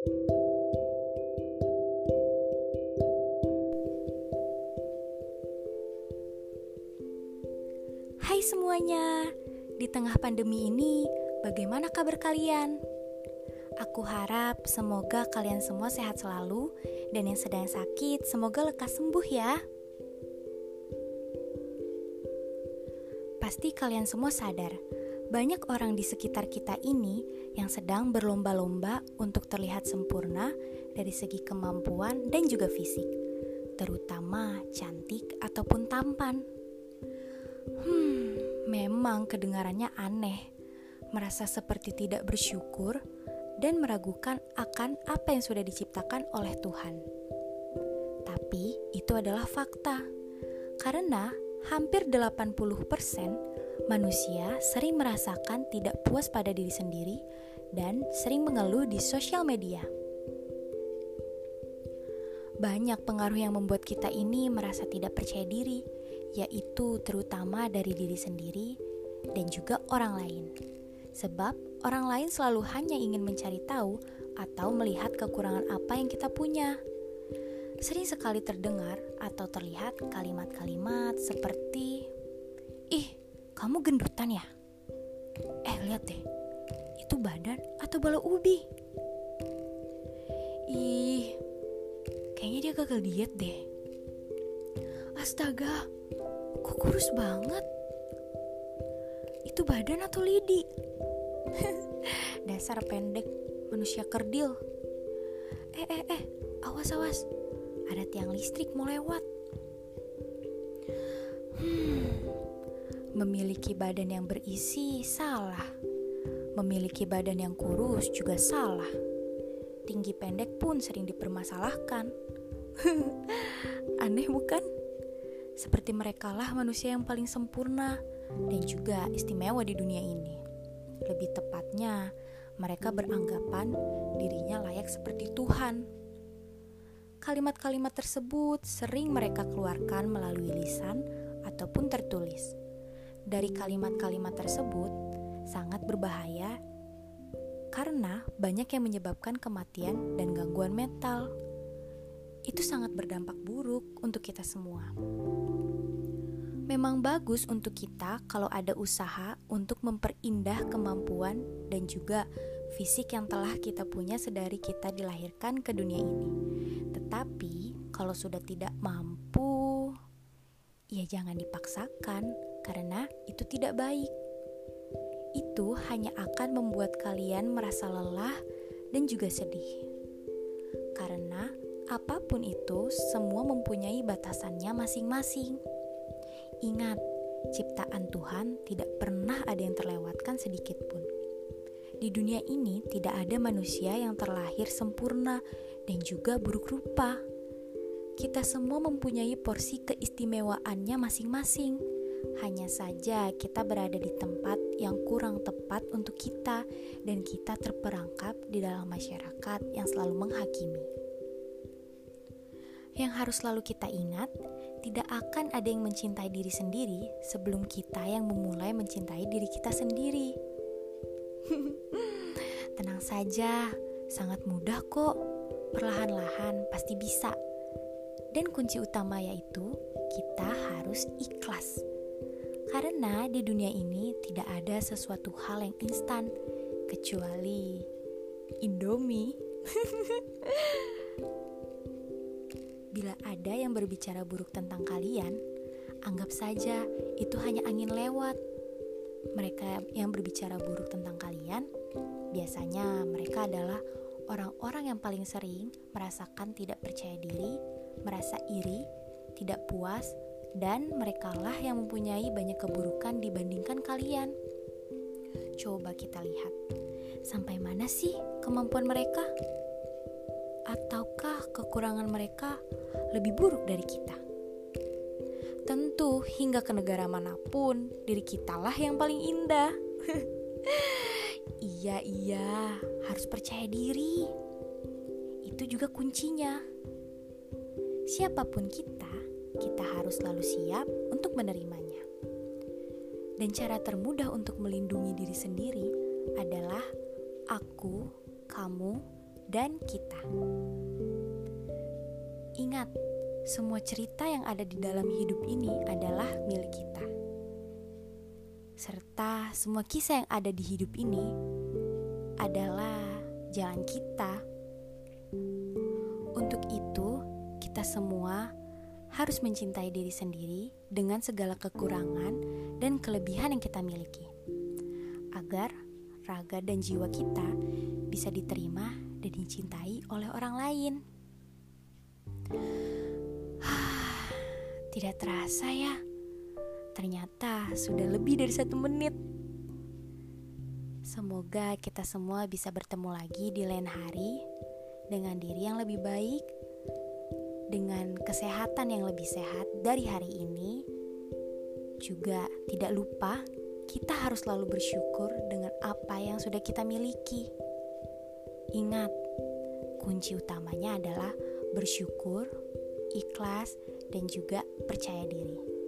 Hai semuanya, di tengah pandemi ini, bagaimana kabar kalian? Aku harap semoga kalian semua sehat selalu, dan yang sedang sakit, semoga lekas sembuh ya. Pasti kalian semua sadar, banyak orang di sekitar kita ini yang sedang berlomba-lomba untuk terlihat sempurna dari segi kemampuan dan juga fisik, terutama cantik ataupun tampan. Hmm, memang kedengarannya aneh, merasa seperti tidak bersyukur dan meragukan akan apa yang sudah diciptakan oleh Tuhan. Tapi itu adalah fakta. Karena hampir 80% manusia sering merasakan tidak puas pada diri sendiri dan sering mengeluh di sosial media. Banyak pengaruh yang membuat kita ini merasa tidak percaya diri yaitu terutama dari diri sendiri dan juga orang lain. Sebab orang lain selalu hanya ingin mencari tahu atau melihat kekurangan apa yang kita punya. Sering sekali terdengar atau terlihat kalimat-kalimat seperti "Ih, kamu gendutan ya?" Eh, lihat deh. Itu badan atau bala ubi? Ih, kayaknya dia gagal diet deh. Astaga, Kok kurus banget? Itu badan atau lidi? Dasar pendek manusia kerdil. Eh eh eh, awas awas. Ada tiang listrik mau lewat. Hmm, memiliki badan yang berisi salah. Memiliki badan yang kurus juga salah. Tinggi pendek pun sering dipermasalahkan. Aneh bukan? Seperti merekalah manusia yang paling sempurna dan juga istimewa di dunia ini. Lebih tepatnya, mereka beranggapan dirinya layak seperti Tuhan. Kalimat-kalimat tersebut sering mereka keluarkan melalui lisan ataupun tertulis. Dari kalimat-kalimat tersebut sangat berbahaya karena banyak yang menyebabkan kematian dan gangguan mental. Itu sangat berdampak buruk untuk kita semua. Memang bagus untuk kita kalau ada usaha untuk memperindah kemampuan dan juga fisik yang telah kita punya sedari kita dilahirkan ke dunia ini. Tetapi kalau sudah tidak mampu, ya jangan dipaksakan karena itu tidak baik. Itu hanya akan membuat kalian merasa lelah dan juga sedih. Karena apa pun itu, semua mempunyai batasannya masing-masing. Ingat, ciptaan Tuhan tidak pernah ada yang terlewatkan sedikit pun. Di dunia ini tidak ada manusia yang terlahir sempurna dan juga buruk rupa. Kita semua mempunyai porsi keistimewaannya masing-masing. Hanya saja kita berada di tempat yang kurang tepat untuk kita dan kita terperangkap di dalam masyarakat yang selalu menghakimi. Yang harus selalu kita ingat, tidak akan ada yang mencintai diri sendiri sebelum kita yang memulai mencintai diri kita sendiri. Tenang saja, sangat mudah kok. Perlahan-lahan pasti bisa. Dan kunci utama yaitu kita harus ikhlas. Karena di dunia ini tidak ada sesuatu hal yang instan kecuali Indomie. Bila ada yang berbicara buruk tentang kalian, anggap saja itu hanya angin lewat. Mereka yang berbicara buruk tentang kalian, biasanya mereka adalah orang-orang yang paling sering merasakan tidak percaya diri, merasa iri, tidak puas, dan merekalah yang mempunyai banyak keburukan dibandingkan kalian. Coba kita lihat, sampai mana sih kemampuan mereka? Ataukah kekurangan mereka lebih buruk dari kita? Tentu, hingga ke negara mana pun, diri kitalah yang paling indah. iya, iya, harus percaya diri. Itu juga kuncinya. Siapa pun kita, kita harus selalu siap untuk menerimanya. Dan cara termudah untuk melindungi diri sendiri adalah aku, kamu, dan kita. Ingat, semua cerita yang ada di dalam hidup ini adalah milik kita. Serta semua kisah yang ada di hidup ini adalah jalan kita. Untuk itu, kita semua harus mencintai diri sendiri dengan segala kekurangan dan kelebihan yang kita miliki, agar raga dan jiwa kita bisa diterima dan dicintai oleh orang lain. Tidak terasa ya, ternyata sudah lebih dari satu menit. Semoga kita semua bisa bertemu lagi di lain hari dengan diri yang lebih baik dengan kesehatan yang lebih sehat dari hari ini. Juga tidak lupa kita harus selalu bersyukur dengan apa yang sudah kita miliki. Ingat, kunci utamanya adalah bersyukur, ikhlas, dan juga percaya diri.